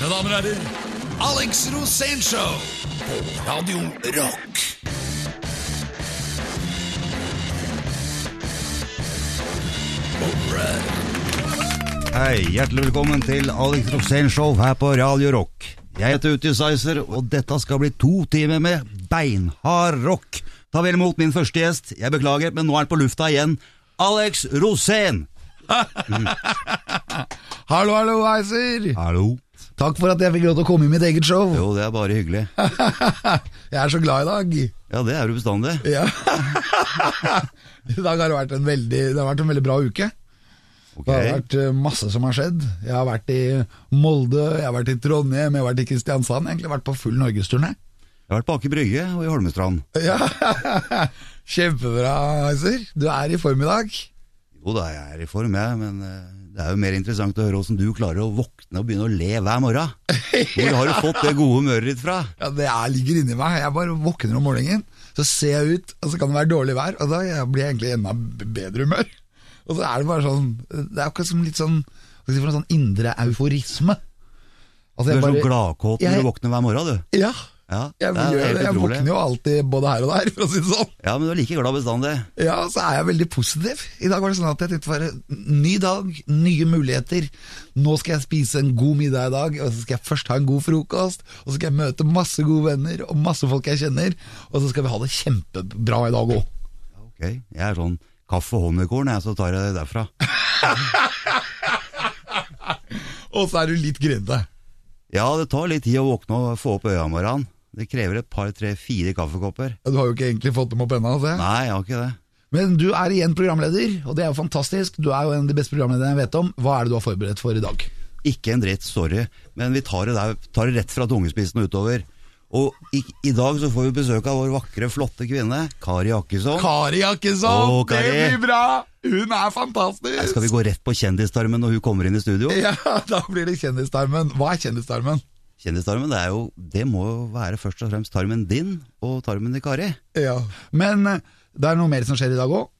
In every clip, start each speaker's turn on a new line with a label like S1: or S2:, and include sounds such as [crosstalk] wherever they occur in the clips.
S1: Mine damer og herrer, Alex Rosénshow på Radio Rock.
S2: Hei, hjertelig velkommen til Alex Rosénshow her på Radio Rock. Jeg heter Utisizer, og dette skal bli to timer med beinhard rock. Ta vel imot min første gjest. Jeg beklager, men nå er han på lufta igjen. Alex Rosén. [laughs]
S3: Hallo, hallo, Heiser!
S2: Hallo.
S3: Takk for at jeg fikk lov til å komme i mitt eget show.
S2: Jo, det er bare hyggelig. [laughs]
S3: Jeg er så glad i dag.
S2: Ja, det er du bestandig.
S3: Ja. [laughs] I dag har det vært en veldig, det har vært en veldig bra uke.
S2: Okay.
S3: Det har vært eh, masse som har skjedd. Jeg har vært i Molde, jeg har vært i Trondheim, jeg har vært i Kristiansand. Jeg har egentlig vært på full norgesturné.
S2: Jeg har vært på Aker Brygge og i Holmestrand.
S3: Ja. [laughs] Kjempebra, Heiser. Du er i form i dag.
S2: Jo da, jeg er i form, jeg, men eh, det er jo mer interessant å høre åssen du klarer å våkne og begynne å le hver morgen. [laughs] Hvor har du fått det gode humøret ditt fra?
S3: Ja, Det er, ligger inni meg. Jeg bare våkner om morgenen, så ser jeg ut, og så kan det være dårlig vær, og da blir jeg egentlig enda bedre humør. [laughs] Og så er det bare sånn Det er akkurat som litt sånn sånn indre euforisme. Altså,
S2: Du
S3: er
S2: er så
S3: bare-
S2: gladkåt når du våkner hver morgen, du.
S3: Ja,
S2: Ja,
S3: jeg,
S2: helt
S3: det. jeg våkner jo alltid både her og der, for å si det sånn.
S2: Ja, men du er like glad bestandig.
S3: Ja, så er jeg veldig positiv. I dag var det sånn at jeg tenkte bare ny dag, nye muligheter. Nå skal jeg spise en god middag i dag, og så skal jeg først ha en god frokost. Og så skal jeg møte masse gode venner og masse folk jeg kjenner. Og så skal vi ha det kjempebra i dag òg.
S2: Ok, jeg er sånn kaffe og honningkorn, jeg, så tar jeg det derfra. [laughs]
S3: Og så er du litt grinete.
S2: Ja, det tar litt tid å våkne og få opp øya om morgenen. Det krever et par, tre, fire kaffekopper.
S3: Du har jo ikke egentlig fått dem opp ennå.
S2: Nei, jeg har ikke det.
S3: Men du er igjen programleder, og det er jo fantastisk. Du er jo en av de beste programlederne jeg vet om. Hva er det du har forberedt for i dag?
S2: Ikke en dritt, sorry, men vi tar det, der, tar det rett fra tungespissen og utover. Og i, i dag så får vi besøk av vår vakre, flotte kvinne, Kari Akkesson.
S3: Kari Jakkesson!
S2: Å, Kari.
S3: Det blir bra! Hun er fantastisk!
S2: Her skal vi gå rett på kjendistarmen når hun kommer inn i studio?
S3: Ja, [laughs] da blir det Kjendistarmen. Hva er Kjendistarmen?
S2: Kjendistarmen, det, er jo, det må jo være først og fremst tarmen din og tarmen til Kari.
S3: Ja. Men eh, det er noe mer som skjer i dag òg.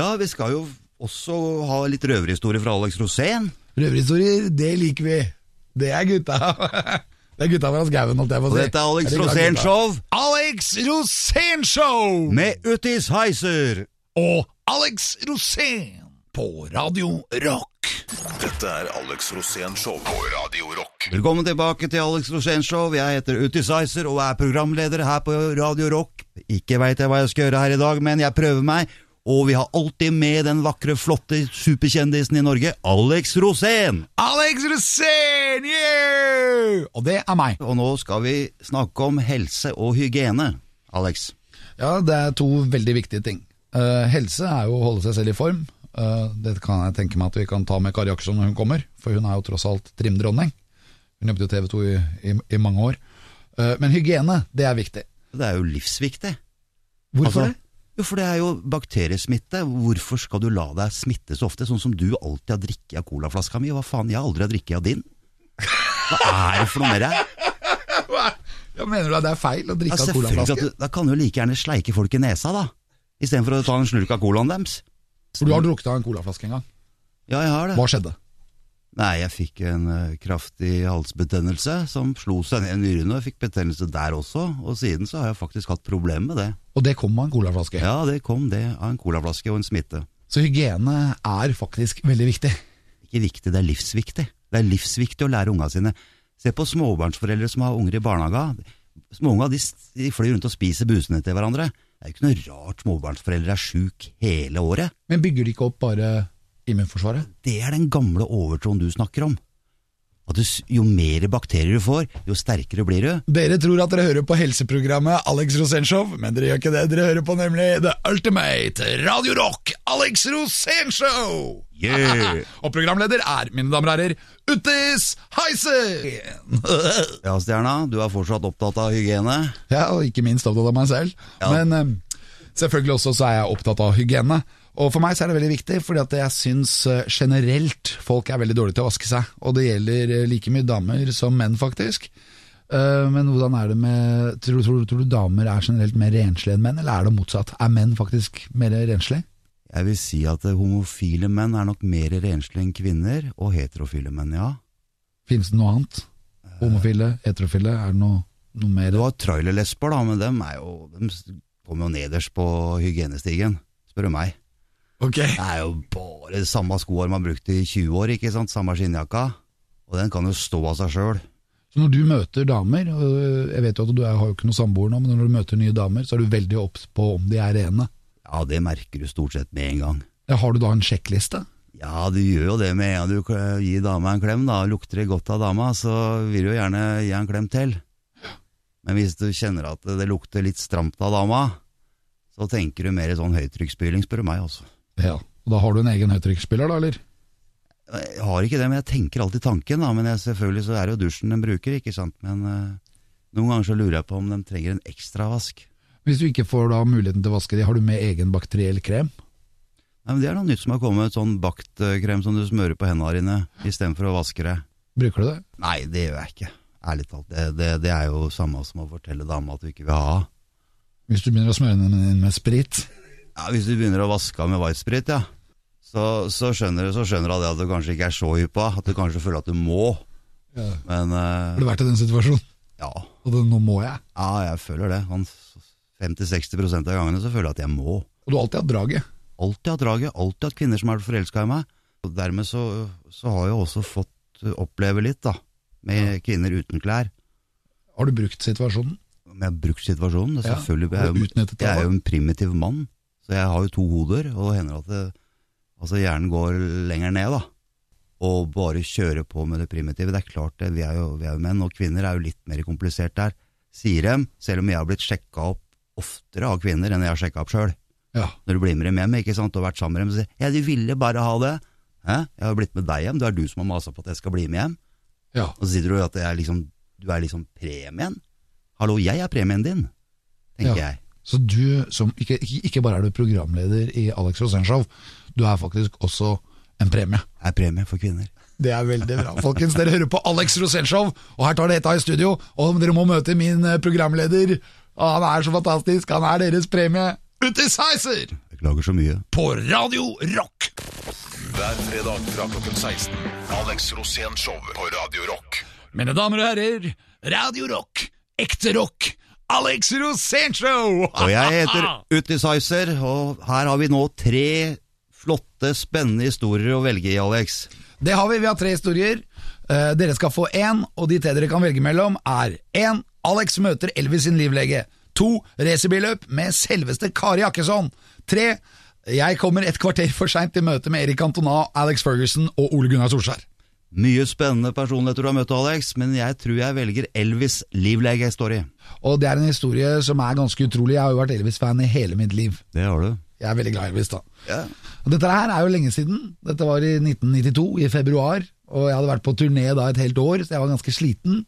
S2: Ja, vi skal jo også ha litt røverhistorie fra Alex Rosén.
S3: Røverhistorier, det liker vi. Det er gutta. [laughs] Det er gutta fra skauen, holdt jeg på å
S2: Og dette er Alex Rosén-show.
S1: Alex Rosén-show!
S2: Med Utis Heiser.
S1: og Alex Rosén på Radio Rock.
S4: Dette er Alex Rosén Show på Radio Rock.
S2: Velkommen tilbake til Alex Rosén Show. Jeg heter Utisizer og er programleder her på Radio Rock. Ikke veit jeg hva jeg skal gjøre her i dag, men jeg prøver meg. Og vi har alltid med den vakre, flotte superkjendisen i Norge, Alex Rosén.
S3: Alex Rosén! Yeah! Og det er meg.
S2: Og nå skal vi snakke om helse og hygiene, Alex.
S3: Ja, det er to veldig viktige ting. Uh, helse er jo å holde seg selv i form. Eh, det kan jeg tenke meg at vi kan ta med Kari Akkerson når hun kommer, for hun er jo tross alt trimdronning. Hun jobbet jo TV 2 i, i, i mange år. Eh, men hygiene, det er viktig.
S2: Det er jo livsviktig.
S3: Hvorfor
S2: Altså, Jo, for det er jo bakteriesmitte. Hvorfor skal du la deg smitte så ofte, sånn som du alltid har drikket av colaflaska mi? Hva faen, jeg har aldri har drikket av din. Hva er det for noe med deg? [laughs]
S3: Ja, mener du at det er feil å
S2: Ja,
S3: drikke av
S2: selvfølgelig at
S3: colaflaske?
S2: Da kan du like gjerne sleike folk i nesa, da. Istedenfor å ta en slurk av colaen deres.
S3: For du har drukket av en colaflaske en gang.
S2: Ja, jeg har det.
S3: Hva skjedde?
S2: Nei, jeg fikk en eh, kraftig halsbetennelse som slo seg ned i nyrene, og jeg fikk betennelse der også. Og siden så har jeg faktisk hatt problemer med det.
S3: Og det kom av en colaflaske.
S2: Ja, det kom det av en colaflaske og en smitte.
S3: Så hygiene er faktisk veldig viktig.
S2: Ikke viktig, det er livsviktig. Det er livsviktig å lære unga sine. Se på småbarnsforeldre som har unger i barnehaga. Småunga de, de flyr rundt og spiser busene til hverandre. Det er jo ikke noe rart småbarnsforeldre er sjuk hele året.
S3: Men bygger de ikke opp bare immunforsvaret?
S2: Det er den gamle overtroen du snakker om. At du, jo mer bakterier du får, jo sterkere blir du.
S3: Dere tror at dere hører på helseprogrammet Alex Rosén men dere gjør ikke det. Dere hører på nemlig The Ultimate Radio Rock Alex Rosénshow!
S2: Yeah! [laughs]
S3: Og programleder er, mine damer og herrer, Uttis Heisen! [laughs]
S2: Ja, Stjerna, du er fortsatt opptatt av hygiene.
S3: ja, og ikke minst opptatt av meg selv.
S2: Ja.
S3: Men eh, selvfølgelig også så er jeg opptatt av hygiene. Og for meg så er det veldig viktig, fordi at jeg syns eh, generelt folk er veldig dårlige til å vaske seg. Og det gjelder eh, like mye damer som menn, faktisk. Eh, Men hvordan er det med tror, tror, tror du damer er generelt mer renslige enn menn, eller er det motsatt? Er menn faktisk mer renslige?
S2: Jeg vil si at homofile menn er nok mer renslige enn kvinner, og heterofile menn, ja.
S3: Finnes det noe annet? Homofile, heterofile, er det noe, noe mer?
S2: Det var trailerlesber, da, men dem er jo De kommer jo nederst på hygienestigen, spør du meg.
S3: Ok.
S2: Det er jo bare samme skoer man har brukt i 20 år, ikke sant? Samme skinnjakka. Og den kan jo stå av seg sjøl.
S3: Så når du møter damer, og jeg vet jo at du har jo ikke noen samboer nå, men når du møter nye damer, så er du veldig obs på om de er rene.
S2: Ja, det merker du stort sett med en gang.
S3: Ja, Har du da en sjekkliste?
S2: Ja, du gjør jo det med en gang du gir dama en klem, da. Lukter det godt av dama, så vil du jo gjerne gi en klem til. Men hvis du kjenner at det lukter litt stramt av dama, så tenker du mer sånn høytrykksspyling, spør du meg, altså.
S3: Ja. Og da har du en egen høytrykksspiller, da, eller?
S2: Jeg har ikke det, men jeg tenker alltid tanken, da. Men jeg, selvfølgelig så er det jo dusjen den bruker, ikke sant. Men uh, noen ganger så lurer jeg på om de trenger en ekstra vask.
S3: Hvis du ikke får da muligheten til å vaske de, har du med egen bakteriell krem?
S2: Nei, men Det er noe nytt som har kommet, sånn baktkrem som du smører på hendene dine istedenfor å vaske det.
S3: Bruker du det?
S2: Nei, det gjør jeg ikke. Ærlig talt. Det, det, det er jo samme som å fortelle dama at du ikke vil ha.
S3: Hvis du begynner å smøre henne inn med sprit?
S2: Ja, Hvis du begynner å vaske av med whitesprit, ja, så, så skjønner du så skjønner du at du kanskje ikke er så hypp at du kanskje føler at du må.
S3: Ja.
S2: Men uh,
S3: Har du vært i den situasjonen?
S2: ja,
S3: Og det, nå må jeg.
S2: ja, jeg føler det. 50-60% av gangene så føler jeg at jeg må.
S3: Og du har alltid hatt draget.
S2: Alltid hatt draget, alltid hatt kvinner som har vært forelska i meg. Og dermed så, så har jeg også fått oppleve litt, da. Med kvinner uten klær.
S3: Har du brukt situasjonen?
S2: Om jeg har brukt situasjonen? Det er
S3: Ja,
S2: selvfølgelig, jeg, er jo, jeg er jo en primitiv mann, så jeg har jo to hoder, og det hender at det, altså hjernen går lenger ned, da. Og bare kjøre på med det primitive. Det er klart det, vi er, jo, vi er jo menn, og kvinner er jo litt mer komplisert der, sier dem, selv om jeg har blitt sjekka opp oftere av kvinner enn jeg har sjekka opp sjøl.
S3: Ja.
S2: Når du blir med dem hjem ikke sant, og vært sammen med dem så sier 'ja, de ville bare ha det'. Hæ? Jeg har blitt med deg hjem, det er du som har masa på at jeg skal bli med hjem.
S3: ja.
S2: Og så sier du at er liksom, du er liksom premien. Hallo, jeg er premien din, tenker
S3: Ja.
S2: jeg.
S3: Så du, som ikke, ikke, bare er du programleder i Alex Rosenshov, du er faktisk også en premie.
S2: Jeg er premie for kvinner.
S3: Det er veldig bra. Folkens, dere hører på Alex Rosenshov, og her tar det et av i studio. Og dere må møte min eh, programleder. Og han er så fantastisk. Han er deres premie. Utisizer!
S2: Beklager så mye.
S3: På Radio Rock!
S4: Hver fredag fra klokken 16. Alex Rosén Show på Radio Rock.
S3: Mine damer og herrer, Radio Rock. Ekte rock. Alex Rosentro!
S2: Og jeg heter [laughs] Utisizer, og her har vi nå tre flotte, spennende historier å velge i, Alex.
S3: Det har vi. Vi har tre historier. Eh, dere skal få én, og de tre dere kan velge mellom, er én Alex møter Elvis sin livlege. To racerbilløp med selveste Kari Jakkesson. Tre jeg kommer et kvarter for seint til møte med Erik Antona, Alex Ferguson og Ole Gunnar Solskjær.
S2: Mye spennende personligheter du har møtt, Alex, men jeg tror jeg velger Elvis livlege-story.
S3: Og det er en historie som er ganske utrolig. Jeg har jo vært Elvis-fan i hele mitt liv.
S2: Det har du.
S3: Jeg er veldig glad i Elvis, da.
S2: Ja.
S3: Og dette her er jo lenge siden. Dette var i 1992, i februar. Og jeg hadde vært på turné da et helt år, så jeg var ganske sliten.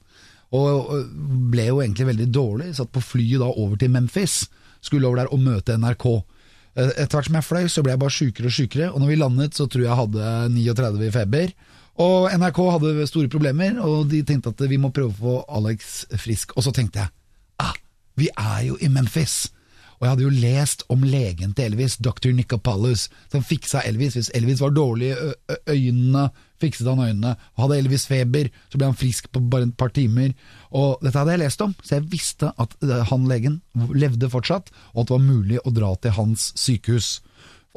S3: Og og ble jo egentlig veldig dårlig. Satt på flyet da over til Memphis. Skulle over der og møte NRK. Eh, Etter hvert som jeg fløy, så ble jeg bare sjukere og sjukere. Og når vi landet, så tror jeg jeg hadde 39 i feber. Og NRK hadde store problemer, og de tenkte at vi må prøve å få Alex frisk. Og så tenkte jeg ah, vi er jo i Memphis. Og jeg hadde jo lest om legen til Elvis, dr. Nicopoulos, som fiksa Elvis. Hvis Elvis var dårlig i øynene, fikset han øynene. Hadde Elvis feber, så ble han frisk på bare et par timer. Og dette hadde jeg lest om, så jeg visste at eh, han legen levde fortsatt, og at det var mulig å dra til hans sykehus.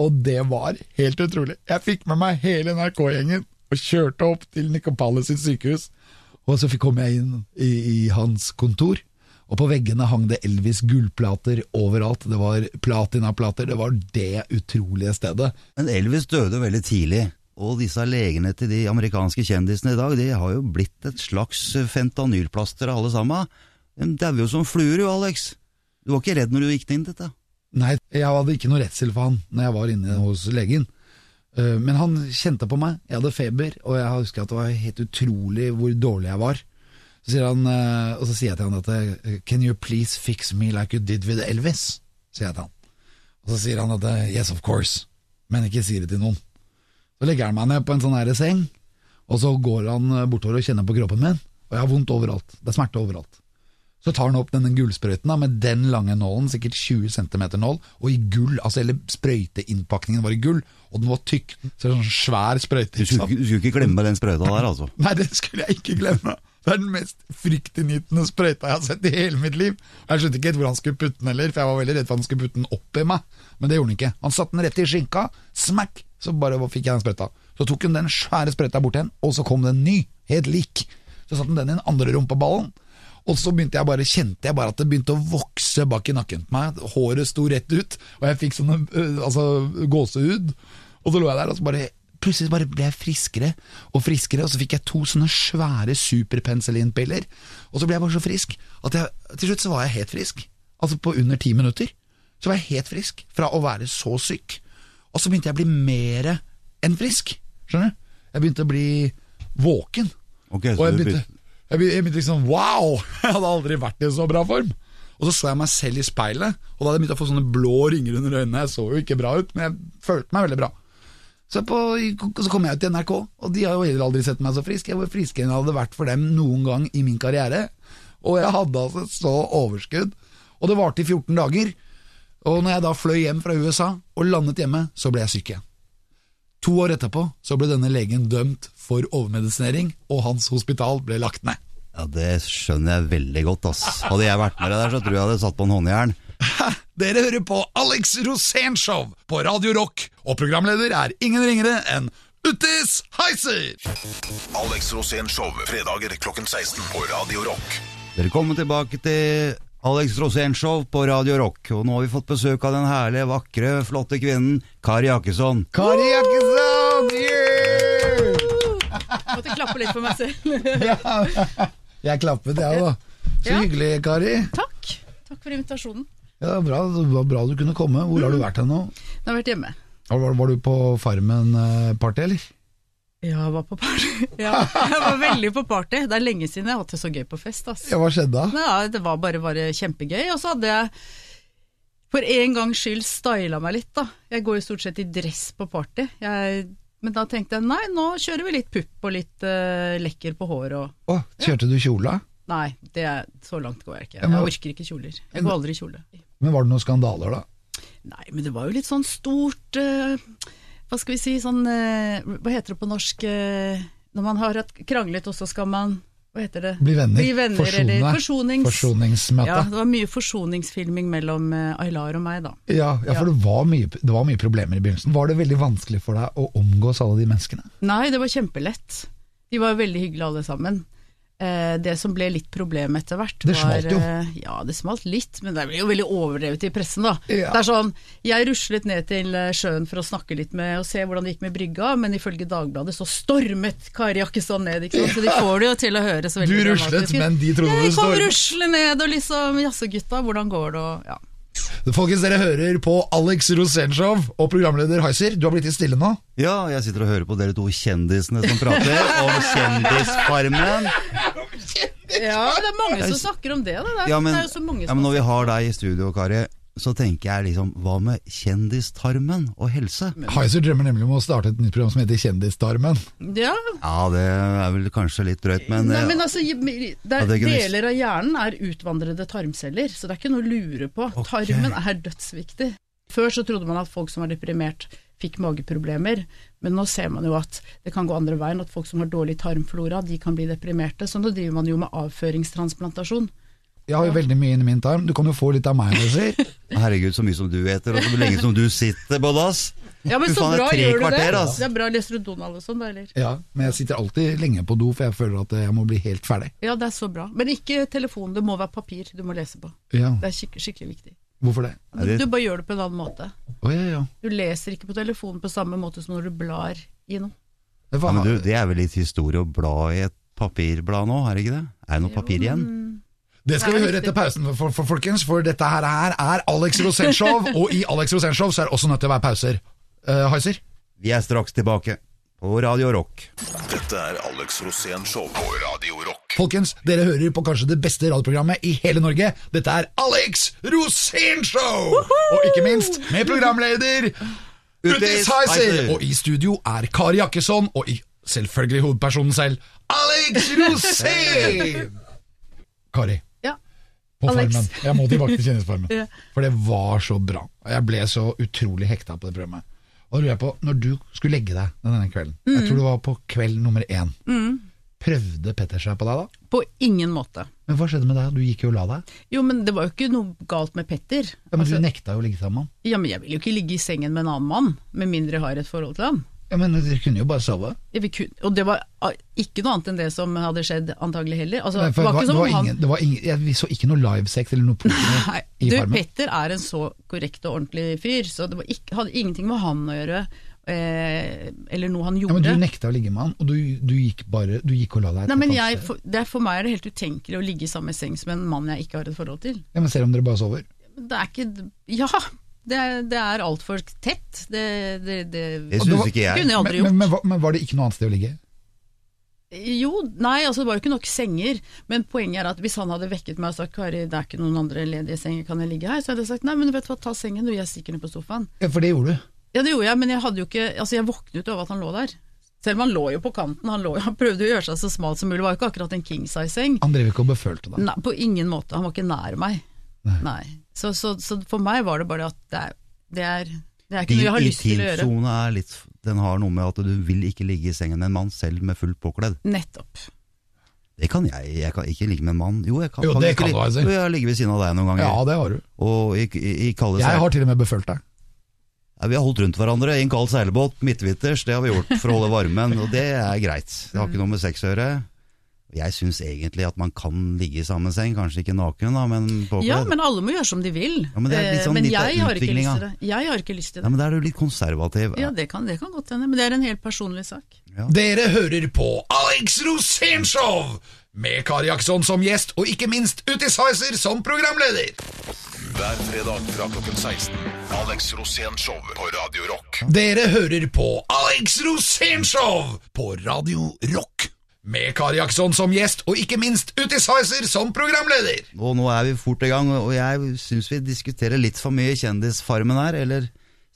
S3: Og det var helt utrolig. Jeg fikk med meg hele NRK-gjengen og kjørte opp til Nicopoulos sitt sykehus. Og så kom jeg inn i, i hans kontor, og på veggene hang det Elvis gullplater overalt. Det var platinaplater, det var det utrolige stedet.
S2: Men Elvis døde veldig tidlig, og disse legene til de amerikanske kjendisene i dag, de har jo blitt et slags fentanylplaster alle sammen. De dauer jo som fluer jo, Alex. Du var ikke redd når du gikk inn dette?
S3: Nei, jeg hadde ikke noe redsel for han når jeg var inne hos legen. Eh, Men han kjente på meg, jeg hadde feber, og jeg husker at det var helt utrolig hvor dårlig jeg var. Så sier han, eh, og så sier jeg til han at eh, Can you please fix me like you did with Elvis? sier jeg til han. Og så sier han at yes of course, men ikke si det til noen. Så legger han meg ned på en sånn her seng, og så går han bortover og kjenner på kroppen min, og jeg har vondt overalt. Det er smerte overalt. Så tar han opp denne gullsprøyten med den lange nålen, sikkert 20 cm nål, og i gull, altså hele sprøyteinnpakningen var i gull, og den var tykk, så det er sånn svær sprøyte.
S2: Du skulle, ikke- du skulle ikke glemme den sprøyta der, altså. [laughs]
S3: Nei, den skulle jeg ikke glemme. Det er den mest fryktinngytende sprøyta jeg har sett i hele mitt liv. Jeg skjønte ikke helt hvor han skulle putte den heller, for jeg var veldig redd for han skulle putte den opp i meg. Men det gjorde han ikke. Han satte den rett i skinka, smack, så bare fikk jeg den sprøyta. Så tok hun den svære sprøyta bort igjen, og så kom det en ny, helt lik. Så satte hun den i den andre rumpeballen. Og så begynte jeg bare, kjente jeg bare at det begynte å vokse bak i nakken på meg. Håret sto rett ut, og jeg fikk sånne altså, gåsehud. Og så lå jeg der, og så bare Plutselig bare ble jeg friskere og friskere, og så fikk jeg to sånne svære superpenicillinpiller. Og så ble jeg bare så frisk at jeg, til slutt så var jeg helt frisk. Altså på under ti minutter. Så var jeg helt frisk fra å være så syk. Og så begynte jeg å bli mer enn frisk. Skjønner du? Jeg begynte å bli våken.
S2: Okay, så du
S3: begynte, jeg begynte, liksom Wow! [laughs] Jeg hadde aldri vært i en så bra form. Og så så jeg meg selv i speilet, og da hadde jeg begynt å få sånne blå ringer under øynene. Jeg så jo ikke bra ut, men jeg følte meg veldig bra. Så, på, så kom jeg ut til NRK, og de har jo heller aldri sett meg så frisk. Jeg var friskere enn jeg hadde vært for dem noen gang i min karriere. Og jeg hadde altså så overskudd. Og det varte i 14 dager. Og når jeg da fløy hjem fra USA og landet hjemme, så ble jeg syk igjen. To år etterpå så ble denne legen dømt for overmedisinering, og hans hospital ble lagt ned.
S2: Ja, Det skjønner jeg veldig godt. ass. Hadde jeg vært med deg der, så tror jeg jeg hadde satt på en håndjern.
S3: Dere hører på Alex Rosén Show på Radio Rock, og programleder er ingen ringere enn Uttis Heiser!
S4: Alex Rosén Show, fredager klokken 16 på Radio Rock.
S2: Velkommen tilbake til Alex Rosén Show på Radio Rock. Og nå har vi fått besøk av den herlige, vakre, flotte kvinnen Kari Jakkesson.
S3: Kari Jakkesson! Yeah!
S5: Måtte klappe litt for meg selv. [laughs]
S3: Jeg klappet, jeg da. Så
S5: Ja.
S3: hyggelig, Kari.
S5: Takk. Takk for invitasjonen.
S3: Ja, bra, det var bra du kunne komme. Hvor har du vært hen nå?
S5: Jeg har vært hjemme.
S3: Var, var du på Farmen-party, eller?
S5: Ja, jeg var på party. [laughs] Ja, jeg var veldig på party. Det er lenge siden jeg har hatt det så gøy på fest. Altså.
S3: Ja, hva skjedde da?
S5: Ja, det var bare, bare kjempegøy. Og så hadde jeg for en gangs skyld styla meg litt, da. Jeg går jo stort sett i dress på party. Jeg, men da tenkte jeg nei, nå kjører vi litt pupp og litt uh, lekker på håret og
S3: Å, kjørte du kjola?
S5: Nei, det er, så langt går jeg ikke.
S3: Ja,
S5: Jeg orker ikke kjoler. Jeg går aldri i kjole.
S3: Men var det noen skandaler, da?
S5: Nei, men det var jo litt sånn stort eh, Hva skal vi si, sånn eh, Hva heter det på norsk eh, Når man har kranglet, og så skal man Hva heter det?
S3: Bli venner?
S5: Bli venner
S3: Forsone?
S5: eller forsonings...
S3: Forsoningsmøte?
S5: Ja, det var mye forsoningsfilming mellom eh, Aylar og meg, da.
S3: Ja, ja, for
S5: Ja.
S3: Det, var mye, det var mye problemer i begynnelsen. Var det veldig vanskelig for deg å omgås alle de menneskene?
S5: Nei, det var kjempelett. De var veldig hyggelige alle sammen. Eh, det som ble litt problem etter hvert,
S3: Det smalt jo.
S5: eh, Ja, det smalt litt, men det ble jo veldig overdrevet i pressen, da.
S3: Ja.
S5: Det er sånn, Jeg ruslet ned til eh, sjøen for å snakke litt med og se hvordan det gikk med brygga, men ifølge Dagbladet så stormet Kari Jakkesson ned, ikke sant. Så de får det jo til å høres veldig
S3: Du ruslet,
S5: dramatisk
S3: men de trodde
S5: Jeg kom
S3: stormet.
S5: rusle ned og liksom Jaså gutta, hvordan går det og ja.
S3: Folkens, dere hører på Alex Rosenshov og programleder Heiser. Du har blitt litt stille nå.
S2: Ja, jeg sitter og hører på dere to kjendisene som prater om Kjendisfarmen.
S5: ja, det er mange som snakker om det, da. Det er,
S2: Ja, men,
S5: det er jo så mange
S2: ja, men når vi har deg i studio, Kari, så tenker jeg liksom Hva med kjendistarmen og helse?
S3: Heiser drømmer nemlig om å starte et nytt program som heter Kjendistarmen.
S5: Ja,
S2: Ja, det er vel kanskje litt drøyt, men,
S5: Nei, men altså, er,
S2: er visst.
S5: deler av hjernen er utvandrede tarmceller, så det er ikke noe å lure på.
S2: Okay.
S5: Tarmen er dødsviktig. Før så trodde man at folk som var deprimert fikk mageproblemer, men nå ser man jo at det kan gå andre veien, at folk som har dårlig tarmflora, de kan bli deprimerte. Så nå driver man jo med avføringstransplantasjon.
S3: Jeg har jo veldig mye inni min tarm. Du kan jo få litt av meg, Heiser. [laughs]
S2: herregud, så mye som du eter, og så lenge som du sitter på dass.
S5: Ja, men
S2: du,
S5: så
S2: faen, er
S5: bra, gjør du
S2: kvarter,
S5: det?
S2: Altså.
S5: Det er bra, leser du Donald og sånn, da, eller?
S3: Ja, men jeg sitter alltid lenge på do, for jeg føler at jeg må bli helt ferdig.
S5: Ja, det er så bra. Men ikke telefon, det må være papir du må lese på.
S3: Ja,
S5: Det er skik skikkelig viktig.
S3: Hvorfor det?
S2: Du,
S5: Du bare gjør det på en annen måte.
S3: Oh, ja, ja.
S5: Du leser ikke på telefonen på samme måte som når du blar i noe.
S3: Det
S2: Ja, men du, det er vel litt historie å bla i et papirblad nå, er det ikke det? Er det noe papir igjen?
S3: Det skal vi
S5: Det
S3: høre etter pausen, for, for, folkens, for dette her er, er Alex Rosenshov, [laughs] og i Alex Rosenshov så er det også nødt til å være pauser. Uh, Heiser?
S2: Vi er straks tilbake på Radio Rock.
S4: Dette er Alex Rosén Show på Radio Rock.
S3: Folkens, dere hører på kanskje det beste radioprogrammet i hele Norge. Dette er Alex Rosenshov! Og ikke minst med programleder Utis Heiser. Og i studio er Kari Jakkesson, og i selvfølgelig hovedpersonen selv, Alex [laughs] Rosén! Kari. På
S5: Alex.
S3: Farmen. Jeg må tilbake til Kjendisfarmen. [laughs]
S5: Ja.
S3: For det var så bra. Jeg ble så utrolig hekta på det programmet. Og da lurer jeg på, når du skulle legge deg denne kvelden, jeg tror det var på kveld nummer én, Prøvde Petter seg på deg da?
S5: På ingen måte.
S3: Men hva skjedde med deg? Du gikk jo og la deg.
S5: Jo, men det var jo ikke noe galt med Petter.
S3: Ja, men
S5: Altså,
S3: Du nekta jo å ligge sammen med han.
S5: ja, men jeg vil jo ikke ligge i sengen med en annen mann, med mindre jeg har et forhold til ham.
S3: Ja, men dere kunne jo bare sove.
S5: Ja, vil kun- Og det var ah, ikke noe annet enn det som hadde skjedd, antagelig heller. Altså,
S3: Nei,
S5: det var ikke som om han
S3: ingen, det var ingen, jeg, vi så ikke noe livesex eller noe porno i
S5: du,
S3: Farmen.
S5: Petter er en så korrekt og ordentlig fyr, så det var ikke, hadde ingenting med han å gjøre, eh, eller noe han gjorde.
S3: Ja, men. Du nekta å ligge med han, og du, du, gikk bare, du gikk og la deg
S5: Nei, men jeg, for, det er, for meg er det helt utenkelig å ligge i samme seng som en mann jeg ikke har et forhold til.
S3: Ja, men Selv om dere bare sover?
S5: Det er ikke Ja, det er, det er altfor tett. Det, det, det,
S2: Det syns ikke jeg.
S5: kunne jeg aldri
S3: Men,
S5: gjort.
S3: men, men, var- men var det ikke noe annet sted å ligge?
S5: Jo, nei, altså det var jo ikke nok senger, men poenget er at hvis han hadde vekket meg og sagt Kari, det er ikke noen andre ledige senger, kan jeg ligge her? Så hadde jeg sagt nei, men vet du hva, ta sengen du, jeg stikker ned på sofaen.
S3: Ja, For det gjorde du.
S5: Ja, det gjorde jeg, men jeg hadde jo ikke Altså, jeg våknet jo av at han lå der. Selv om han lå jo på kanten, han, lå, han prøvde å gjøre seg så smal som mulig, det var jo ikke akkurat en king size-seng.
S3: Han drev ikke og befølte deg.
S5: Nei, på ingen måte, han var ikke nær meg.
S3: Nei.
S5: Nei. Så, så, så for meg var det bare at det er, det er, det er ikke noe jeg har lyst til å gjøre.
S2: intimsone er litt Den har noe med at du vil ikke ligge i sengen med en mann selv med fullt påkledd.
S5: Nettopp.
S2: Det kan jeg. Jeg kan ikke ligge med en mann. Jo, jeg kan,
S3: Jo, det
S2: ikke
S3: kan du, altså.
S2: Jo, jeg har ligget ved siden av deg noen ganger.
S3: Ja, det har du.
S2: Og i, i, i kalde
S3: Jeg har til og med befølt deg.
S2: ja, Vi har holdt rundt hverandre i en kald seilbåt midtvitters. Det har vi gjort for å holde varmen, og det er greit. Det har ikke noe med sex å gjøre. Jeg syns egentlig at man kan ligge i samme seng, kanskje ikke naken, da, men påkledd.
S5: Ja, men alle må gjøre som de vil.
S2: Ja, men det er litt
S5: Eh,
S2: sånn
S5: men
S2: litt
S5: jeg har ikke lyst til det. Jeg har ikke lyst til det.
S2: Ja, men da er du litt konservativ.
S5: Ja, det kan, det kan godt hende, men det er en helt personlig sak.
S3: Dere hører på Alex Rosénshow med Kari Jackson som gjest, og ikke minst Uti Sizer som programleder.
S4: Hver fredag fra klokken 16. Alex Rosén Show på Radio Rock.
S3: Dere hører på Alex Rosénshow på Radio Rock. Med Kari Jaksson som gjest, og ikke minst Uti Sizer som programleder.
S2: Og nå er vi fort i gang, og jeg syns vi diskuterer litt for mye Kjendisfarmen her, eller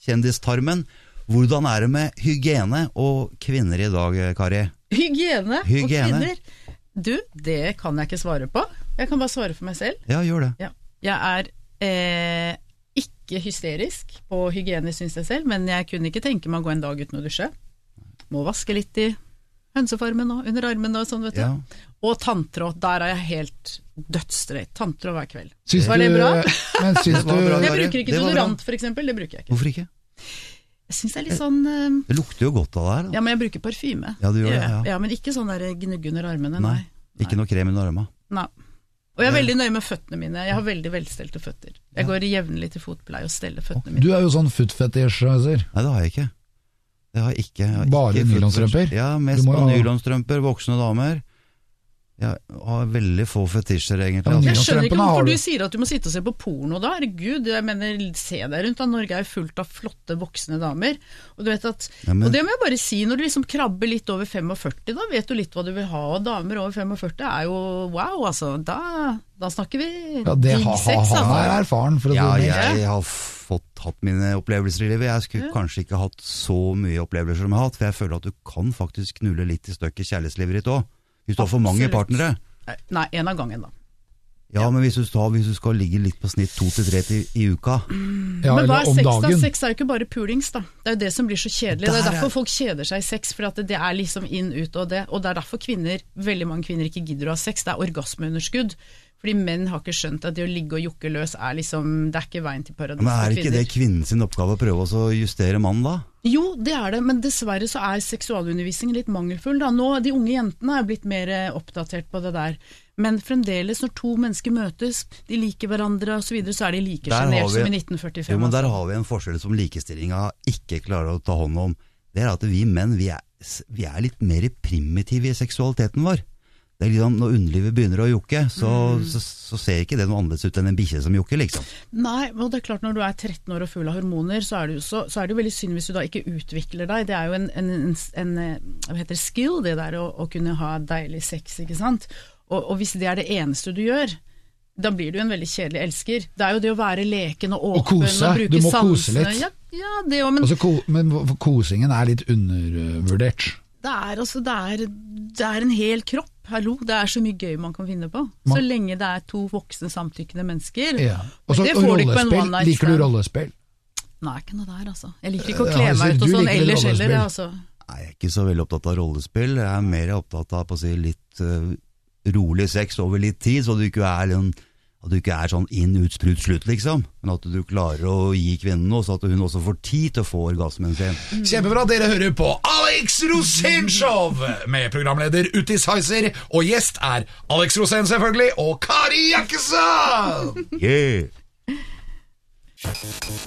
S2: Kjendistarmen. Hvordan er det med hygiene og kvinner i dag, Kari?
S5: Hygiene,
S2: Hygiene.
S5: og kvinner. Du, det kan jeg ikke svare på. Jeg kan bare svare for meg selv.
S2: Ja, gjør det.
S5: Ja. Jeg er eh, ikke hysterisk på hygiene, syns jeg selv, men jeg kunne ikke tenke meg å gå en dag uten å dusje. Må vaske litt i hønsefarmen og under armene og sånn, vet du.
S2: Ja.
S5: Og tanntråd, der er jeg helt dødsstreit. Tanntråd hver kveld.
S3: Syns
S5: Var det
S3: du-
S5: bra?
S3: Men syns [laughs]
S2: Det var bra,
S5: Jeg bruker ikke deodorant, eksempel. Det bruker jeg ikke.
S2: Hvorfor ikke?
S5: Jeg syns det er litt sånn uh,
S2: Det lukter jo godt av det her. Da.
S5: Ja, men jeg bruker parfyme.
S2: Ja, du gjør det,
S5: Ja,
S2: ja.
S5: men ikke sånn der gnugg under armene,
S2: Nei.
S5: nei.
S2: Ikke noe krem under armene.
S5: Nei. Og jeg er veldig nøye med føttene mine. Jeg har veldig velstelte føtter. Jeg går jevnlig til fotpleie og steller føttene mine.
S3: Du er jo sånn footfetishizer.
S2: Nei, det har jeg ikke. Det har jeg ikke. Jeg har
S3: Bare
S2: ikke
S3: nylonstrømper?
S2: Ja, mest på nylonstrømper, voksne damer. Jeg har veldig få fetisjer, egentlig. Altså.
S5: Jeg skjønner ikke hvorfor
S3: du.
S5: sier at du må sitte og se på porno da. Herregud, jeg mener, se deg rundt da. Norge er jo fullt av flotte voksne damer. Og du vet at,
S2: Ja, men-
S5: og det må jeg bare si, når du liksom krabber litt over 45, da vet du litt hva du vil ha. Og damer over 45 er jo wow, altså. Da, da snakker vi
S3: Ja, det
S5: digg
S3: ha, ha, han
S5: altså.
S3: er erfaren, for å si
S2: Ja,
S3: det mildt.
S2: jeg har fått hatt mine opplevelser i livet. Jeg skulle kanskje ikke hatt så mye opplevelser som jeg har hatt, for jeg føler at du kan faktisk knulle litt i støkk kjærlighetslivet ditt òg. Hvis du har for mange partnere.
S5: Nei, en av gangen, da.
S2: Ja, men hvis du, tar, hvis du skal ligge litt på snitt to til tre til i uka
S3: Ja,
S5: Men hva er sex, da?
S3: dagen.
S5: Sex er jo ikke bare pulings, da. Det er jo det som blir så kjedelig. Det
S2: Der
S5: er
S2: er-
S5: derfor folk kjeder seg i sex, for at det er liksom inn, ut og det. Og det er derfor kvinner, veldig mange kvinner ikke gidder å ha sex. Det er orgasmeunderskudd. Fordi menn har ikke skjønt at det å ligge og jokke løs er liksom Det er ikke veien til paradis
S2: Men er ikke det kvinnens oppgave å prøve å justere mannen, da?
S5: Jo, det er det, men dessverre så er seksualundervisningen litt mangelfull. Da. Nå, De unge jentene er blitt mer eh, oppdatert på det der. Men fremdeles, når to mennesker møtes, de liker hverandre osv., så, videre, så er de like
S2: Der har
S5: sjenert
S2: vi-
S5: som i 1945.
S2: Jo, men der
S5: altså.
S2: har vi en forskjell som likestillinga ikke klarer å ta hånd om. Det er at vi menn vi er, vi er litt mer primitive i seksualiteten vår. Det er liksom, Når underlivet begynner å jokke, så,
S5: Mm.
S2: så, så ser ikke det noe annerledes ut enn en bikkje som jokker, liksom.
S5: Nei, og det er klart når du er 13 år og full av hormoner, så er det jo, så, så er det jo veldig synd hvis du da ikke utvikler deg. Det er jo en, en, en, en eh, hva heter det, skill, det der å, å kunne ha deilig sex, ikke sant. Og, og hvis det er det eneste du gjør, da blir du en veldig kjedelig elsker. Det er jo det å være leken og
S3: Og
S5: åpen og,
S3: kose.
S5: bruke
S3: Du må kose litt.
S5: Ja, ja det òg, men
S3: Altså, ko, men kosingen er litt undervurdert.
S5: det er, altså, det, er, det er en hel kropp. Hallo, det er så mye gøy man kan finne på. Så lenge det er to voksne samtykkende mennesker.
S3: Ja. Også,
S5: det får du ikke på en
S3: rollespill.
S5: one night
S3: Liker du rollespill?
S5: Nei, ikke noe der, altså. Jeg liker ikke å kle meg ut og sånn ellers heller. Altså.
S2: Nei, Jeg er ikke så veldig opptatt av rollespill. Jeg er mer opptatt av på å si, litt uh, rolig sex over litt tid, så du ikke er, en- at du ikke er sånn inn, ut, sprut, slutt, liksom. Men at du klarer å gi kvinnen noe, så at hun også får tid til å få orgasmen sin.
S3: Kjempebra, dere hører på Alex Rosénshow med programleder Uti Sizer, og gjest er Alex Rosén selvfølgelig, og Kari Jakkesson!
S2: Yeah!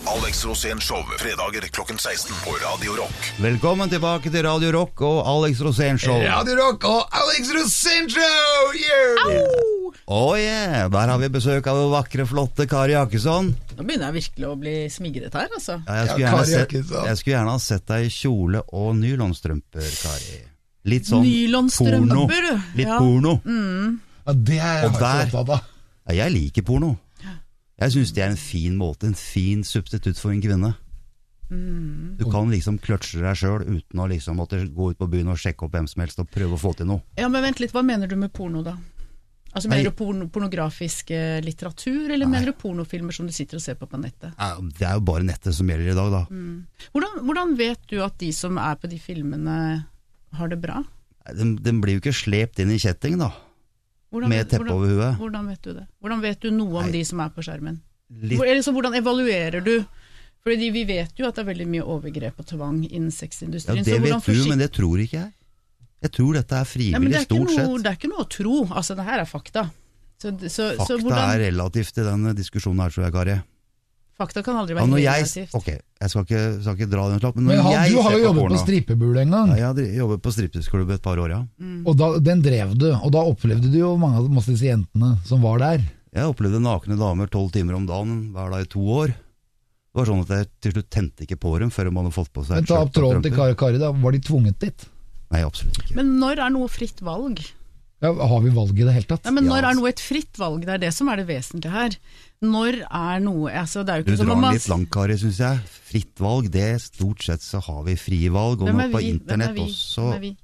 S4: Alex Rosén Show fredager klokken 16 på Radio Rock.
S2: Velkommen tilbake til Radio Rock og Alex Rosén Show.
S3: Radio Rock og Alex Rosénshow! Yeah!
S2: Oh yeah, der har vi besøk av vakre, flotte Kari Jakkesson.
S5: Nå begynner jeg virkelig å bli smigret her, altså.
S2: Ja, jeg, skulle gjerne sett, jeg skulle gjerne ha sett deg i kjole og nylonstrømper, Kari. Litt sånn
S5: Nylonstrømper,
S2: porno. Litt
S5: Ja.
S2: porno.
S3: Ja, det er jeg
S2: Og der-
S3: opptatt av.
S2: Ja, jeg liker porno. Jeg syns det er en fin måte, en fin substitutt for en kvinne.
S5: Mm.
S2: Du kan liksom kløtsje deg sjøl uten å liksom måtte gå ut på byen og sjekke opp hvem som helst og prøve å få til noe.
S5: Ja, men vent litt, hva mener du med porno, da? Altså, Mener du porno, pornografisk eh, litteratur, eller mener du pornofilmer som du sitter og ser på på nettet?
S2: Det er jo bare nettet som gjelder i dag, da.
S5: Mm. Hvordan, hvordan vet du at de som er på de filmene, har det bra?
S2: Den, den blir jo ikke slept inn i kjetting, da.
S5: Hvordan
S2: Med teppe over huet.
S5: Hvordan vet du det? Hvordan vet du noe om
S2: Nei.
S5: de som er på skjermen?
S2: Litt,
S5: Hvor- Eller så hvordan evaluerer du? Fordi vi vet jo at det er veldig mye overgrep og tvang innen
S2: ja, det vet du, men det tror ikke jeg. Jeg tror dette er
S5: Ja,
S2: frivillig,
S5: det, er
S2: stort
S5: noe,
S2: sett.
S5: det er ikke noe å tro. Altså, det her er fakta. Så, så, så
S2: Fakta
S5: hvordan,
S2: er relativt i denne diskusjonen her, tror jeg, Kari.
S5: fakta kan aldri være
S2: ja, jeg,
S5: relativt.
S2: ok, jeg skal ikke, skal ikke dra den slapp, men
S3: Men han,
S2: jeg
S3: du har jo jobbet på
S2: porno
S3: strippebule en gang,
S2: ja, Jeg har jobbet på stripteasklubb et par år, ja.
S3: og da, den drev du. Og da opplevde du jo mange av disse jentene som var der.
S2: Jeg opplevde nakne damer tolv timer om dagen hver dag i to år. Det var sånn at jeg til slutt tente ikke på dem før man hadde fått på seg
S3: Men ta opp tråden til. Kari, Kari da. Var de tvunget dit?
S2: Nei, absolutt ikke.
S5: Men når er noe fritt valg?
S3: Ja, har vi valg i det hele tatt?
S5: Ja, men
S2: Ja,
S5: Når er
S2: altså.
S5: noe et fritt valg? Det er det som er det vesentlige her. Når er noe altså, Det er jo
S2: Du drar
S5: man
S2: litt langt, Kari, syns jeg. Fritt valg, det stort sett så har vi frie valg. Og nå på
S5: er
S2: internett også.
S5: Hvem er?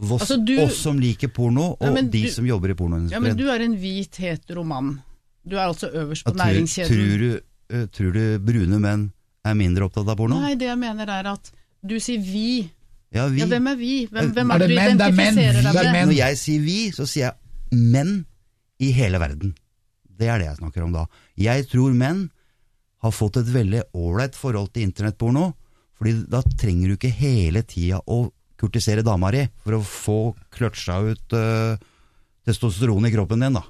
S2: Oss,
S5: Altså, du-
S2: oss som liker porno, og
S5: Ja,
S2: de
S5: du-
S2: som jobber i
S5: Ja, men. Du er en hvit hetero mann. Du er altså øverst på
S2: ja,
S5: næringskjeden.
S2: tror, du, eh, tror du brune menn er mindre opptatt av porno?
S5: Nei, det jeg mener er at du sier vi.
S2: Ja, vi.
S5: Ja, hvem er vi? Hvem, hvem
S3: Er
S5: er
S3: det
S5: du
S3: menn? Det er menn.
S5: identifiserer
S3: Det er
S5: deg med?
S3: menn.
S2: Når jeg sier vi, så sier jeg menn i hele verden. Det er det jeg snakker om da. Jeg tror menn har fått et veldig ålreit forhold til internettporno, fordi da trenger du ikke hele tida å kurtisere dama di for å få kløtsja ut uh, testosteron i kroppen din, da.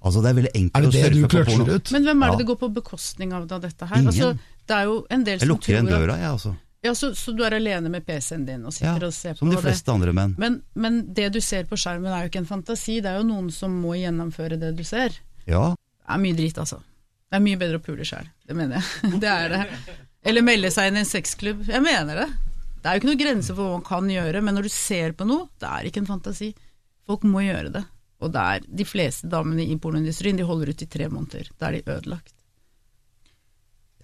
S2: Altså Det er veldig enkelt
S3: er det
S2: å surfe på porno.
S3: ut?
S5: Men hvem er det
S2: Ja.
S5: det går på bekostning av da, dette her?
S2: Ingen.
S5: Altså, det er jo en del
S2: Jeg lukker igjen døra, jeg, altså.
S5: Ja, så, så du er alene med PC-en din og sitter
S2: Ja,
S5: og ser på det?
S2: som de fleste andre menn.
S5: Men, men det du ser på skjermen er jo ikke en fantasi, det er jo noen som må gjennomføre det du ser.
S2: Ja,
S5: Det er mye drit, altså. Det er mye bedre å pule sjæl, det mener jeg. [laughs] Det er det. Eller melde seg inn i en sexklubb. Jeg mener det. Det er jo ikke noen grenser for hva man kan gjøre, men når du ser på noe, det er ikke en fantasi. Folk må gjøre det. Og det er de fleste damene i pornoindustrien, de holder ut i tre måneder. Da er de ødelagt.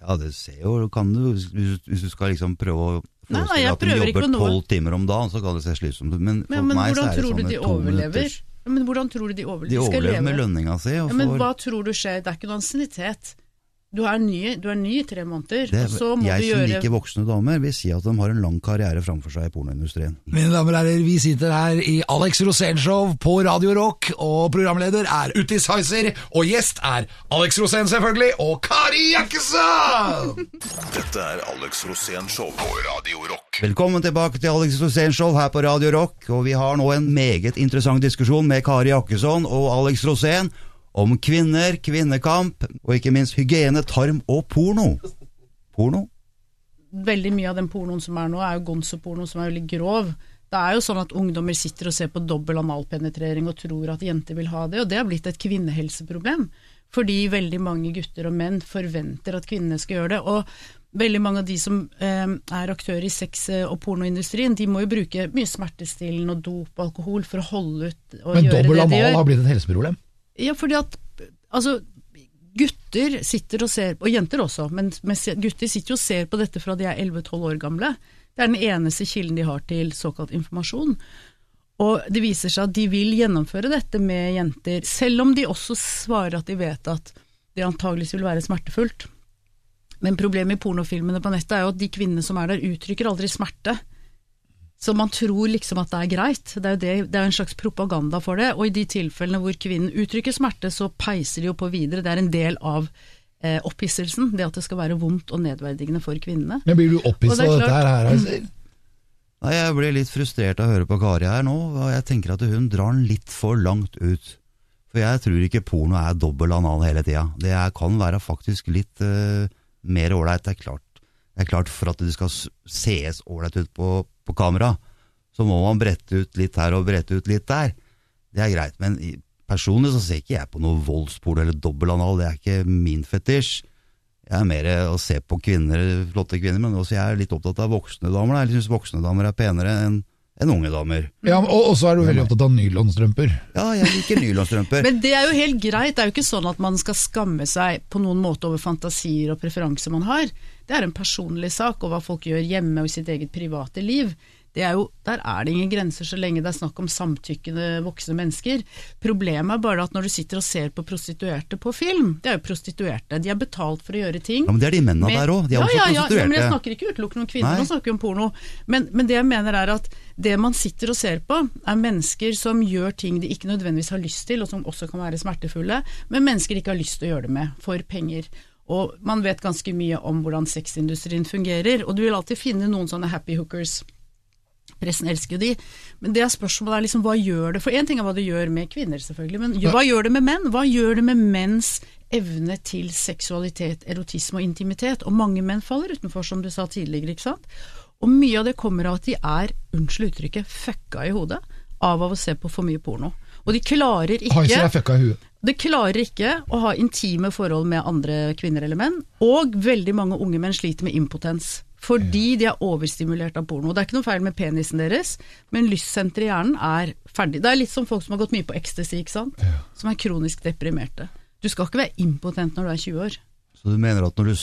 S2: Ja det ser jo kan du, hvis, hvis du skal liksom prøve å
S5: Nei, nei,
S2: forestille
S5: jeg
S2: at de jobber tolv timer om dagen, så kan det se slitsomt ut. Men for
S5: Men, men
S2: meg så er det
S5: du de
S2: to
S5: overlever?
S2: minutters
S5: men hvordan tror du de overlever?
S2: De overlever med lønninga si.
S5: Ja, men hva tror du skjer? Det er ikke noe ansiennitet. Du er ny, du er ny i tre måneder,
S2: det,
S5: og så må
S2: jeg
S5: du
S2: som
S5: gjøre
S2: liker voksne damer, vil si at de har en lang karriere framfor seg i pornoindustrien.
S3: Mine damer og herrer, vi sitter her i Alex Rosén-show på Radio Rock, og programleder er Utti Sizer, og gjest er Alex Rosén selvfølgelig, og Kari Jakkesson!
S4: Dette er Alex Rosén Show på Radio Rock.
S2: Velkommen tilbake til Alex Rosén Show her på Radio Rock, og vi har nå en meget interessant diskusjon med Kari Jakkesson og Alex Rosén om kvinner, kvinnekamp, og ikke minst hygiene, tarm og porno. Porno?
S5: veldig mye av den pornoen som er nå, er jo gonzo-porno som er veldig grov. Det er jo sånn at ungdommer sitter og ser på dobbel analpenetrering og tror at jenter vil ha det, og det har blitt et kvinnehelseproblem. Fordi veldig mange gutter og menn forventer at kvinnene skal gjøre det. Og veldig mange av de som eh, er aktører i sex- og pornoindustrien, de må jo bruke mye smertestillende og dop og alkohol for å holde ut og
S3: Men
S5: gjøre det de gjør.
S3: Men anal
S5: gjør.
S3: har blitt et helseproblem.
S5: Ja, fordi at altså, gutter sitter og ser, og jenter også, men gutter sitter og ser på dette fra de er 11-12 år gamle. Det er den eneste kilden de har til såkalt informasjon. Og det viser seg at de vil gjennomføre dette med jenter, selv om de også svarer at de vet at det antageligvis vil være smertefullt. Men problemet i pornofilmene på nettet er jo at de kvinnene som er der, uttrykker aldri smerte. Så man tror liksom at det er greit. Det er jo det, det er en slags propaganda for det. Og i de tilfellene hvor kvinnen uttrykker smerte, så peiser de jo på videre. Det er en del av eh, opphisselsen. Det at det skal være vondt og nedverdigende for kvinnene.
S3: Men blir du opphissa
S5: det er
S3: av dette her, Altså?
S2: Nei, Jeg blir litt frustrert av å høre på Kari her nå, og jeg tenker at hun drar den litt for langt ut. For jeg tror ikke porno er dobbel anal hele tida. Det er, kan være faktisk litt uh, mer ålreit. Det er klart Det er klart for at det skal sees ålreit ut på, på kamera, så må man brette ut litt her og brette ut litt der. Det er greit, men personlig så ser ikke jeg på noe voldsporno eller dobbeltanal. Det er ikke min fetisj. Jeg er mer å se på kvinner, flotte kvinner, men også jeg er litt opptatt av voksne damer. Jeg syns voksne damer er penere enn enn unge damer.
S3: Ja, og så er du veldig opptatt av nylonstrømper.
S2: Ja, jeg liker nylonstrømper. [laughs]
S5: Men det er jo helt greit. Det er jo ikke sånn at man skal skamme seg på noen måte over fantasier og preferanser man har. Det er en personlig sak, og hva folk gjør hjemme og i sitt eget private liv. Det er jo, der er det ingen grenser så lenge det er snakk om samtykkende voksne mennesker. Problemet er bare at når du sitter og ser på prostituerte på film, det er jo prostituerte, de er betalt for å gjøre ting.
S2: Ja, men det er de mennene
S5: med-
S2: der òg. De er
S5: ja,
S2: også
S5: ja, ja,
S2: prostituerte.
S5: Ja, men jeg snakker ikke utelukkende om kvinner, nå snakker vi om porno. Men, men det jeg mener er at det man sitter og ser på, er mennesker som gjør ting de ikke nødvendigvis har lyst til, og som også kan være smertefulle, men mennesker de ikke har lyst til å gjøre det med, for penger. Og man vet ganske mye om hvordan sexindustrien fungerer, og du vil alltid finne noen sånne happy hookers. Pressen elsker jo de, men det er spørsmålet er liksom hva gjør det For én ting er hva det gjør med kvinner, selvfølgelig, men hva gjør det med menn? Hva gjør det med menns evne til seksualitet, erotisme og intimitet? Og mange menn faller utenfor, som du sa tidligere, ikke sant? Og mye av det kommer av at de er, unnskyld uttrykket, fucka i hodet av av å se på for mye porno. Og de klarer ikke
S3: fucka i hodet?
S5: De klarer ikke å ha intime forhold med andre kvinner eller menn, og veldig mange unge menn sliter med impotens. Fordi de er overstimulert av porno. Det er ikke noe feil med penisen deres, men lystsenteret i hjernen er ferdig. Det er litt som folk som har gått mye på ecstasy, ikke sant? Som er kronisk deprimerte. Du skal ikke være impotent når du er 20 år.
S2: Så du mener at når du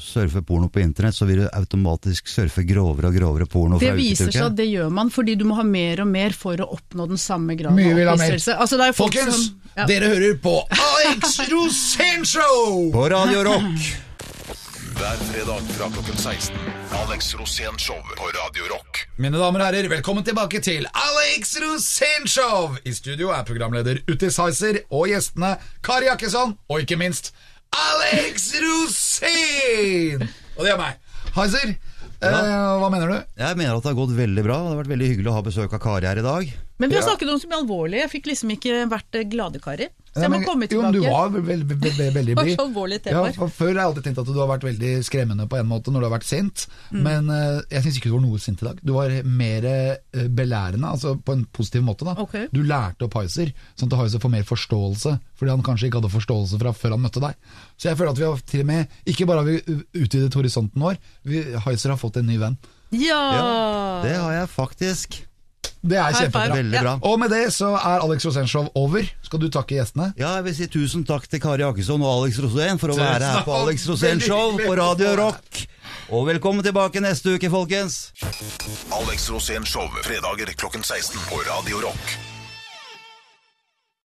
S2: surfer porno på internett, så vil du automatisk surfe grovere og grovere porno
S5: Det
S2: fra uke
S5: viser seg at det gjør man, fordi du må ha mer og mer for å oppnå den samme graden
S3: Mye vil ha
S5: av
S3: mer.
S5: Altså,
S3: Folkens,
S5: som, ja.
S3: dere hører på Alex Rosénshow!
S2: På Radio Rock!
S4: Hver fredag fra klokken 16. Alex Rosén Show på Radio Rock.
S3: Mine damer og herrer, velkommen tilbake til Alex Rosén-show! I studio er programleder Utis Heiser og gjestene Kari Jakkesson og ikke minst Alex Rosén! Og det er meg. Heiser, eh, hva mener du?
S2: Jeg mener at det har gått veldig bra. Det har vært veldig hyggelig å ha besøk av Kari her i dag.
S5: Men vi har snakket om så mye alvorlig. Jeg fikk liksom ikke vært glade, gladekari. Så jeg må komme tilbake.
S3: Jo, men du var veldig, veldig, veldig, veldig
S5: Det
S3: blid. Ja, Før har jeg alltid tenkt at du har vært veldig skremmende på en måte når du har vært sint,
S5: Mm.
S3: men uh, jeg syns ikke du var noe sint i dag. Du var mer uh, belærende, altså på en positiv måte. da.
S5: Okay.
S3: Du lærte opp Heiser, sånn at Heiser får mer forståelse, fordi han kanskje ikke hadde forståelse fra før han møtte deg. Så jeg føler at vi har til og med, ikke bare har vi utvidet horisonten vår, vi, Heiser har fått en ny venn.
S5: Ja!
S2: Det har jeg faktisk.
S3: Det er kjempebra.
S2: Veldig bra.
S3: Og med det så er Alex Rosénshow over. Skal du takke gjestene?
S2: Ja, jeg vil si tusen takk til Kari Akesson og Alex Rosén for å være her på. Alex Rosén Show på Radio Rock. Og velkommen tilbake neste uke, folkens.
S4: Alex Rosén Show fredager klokken 16 på Radio Rock.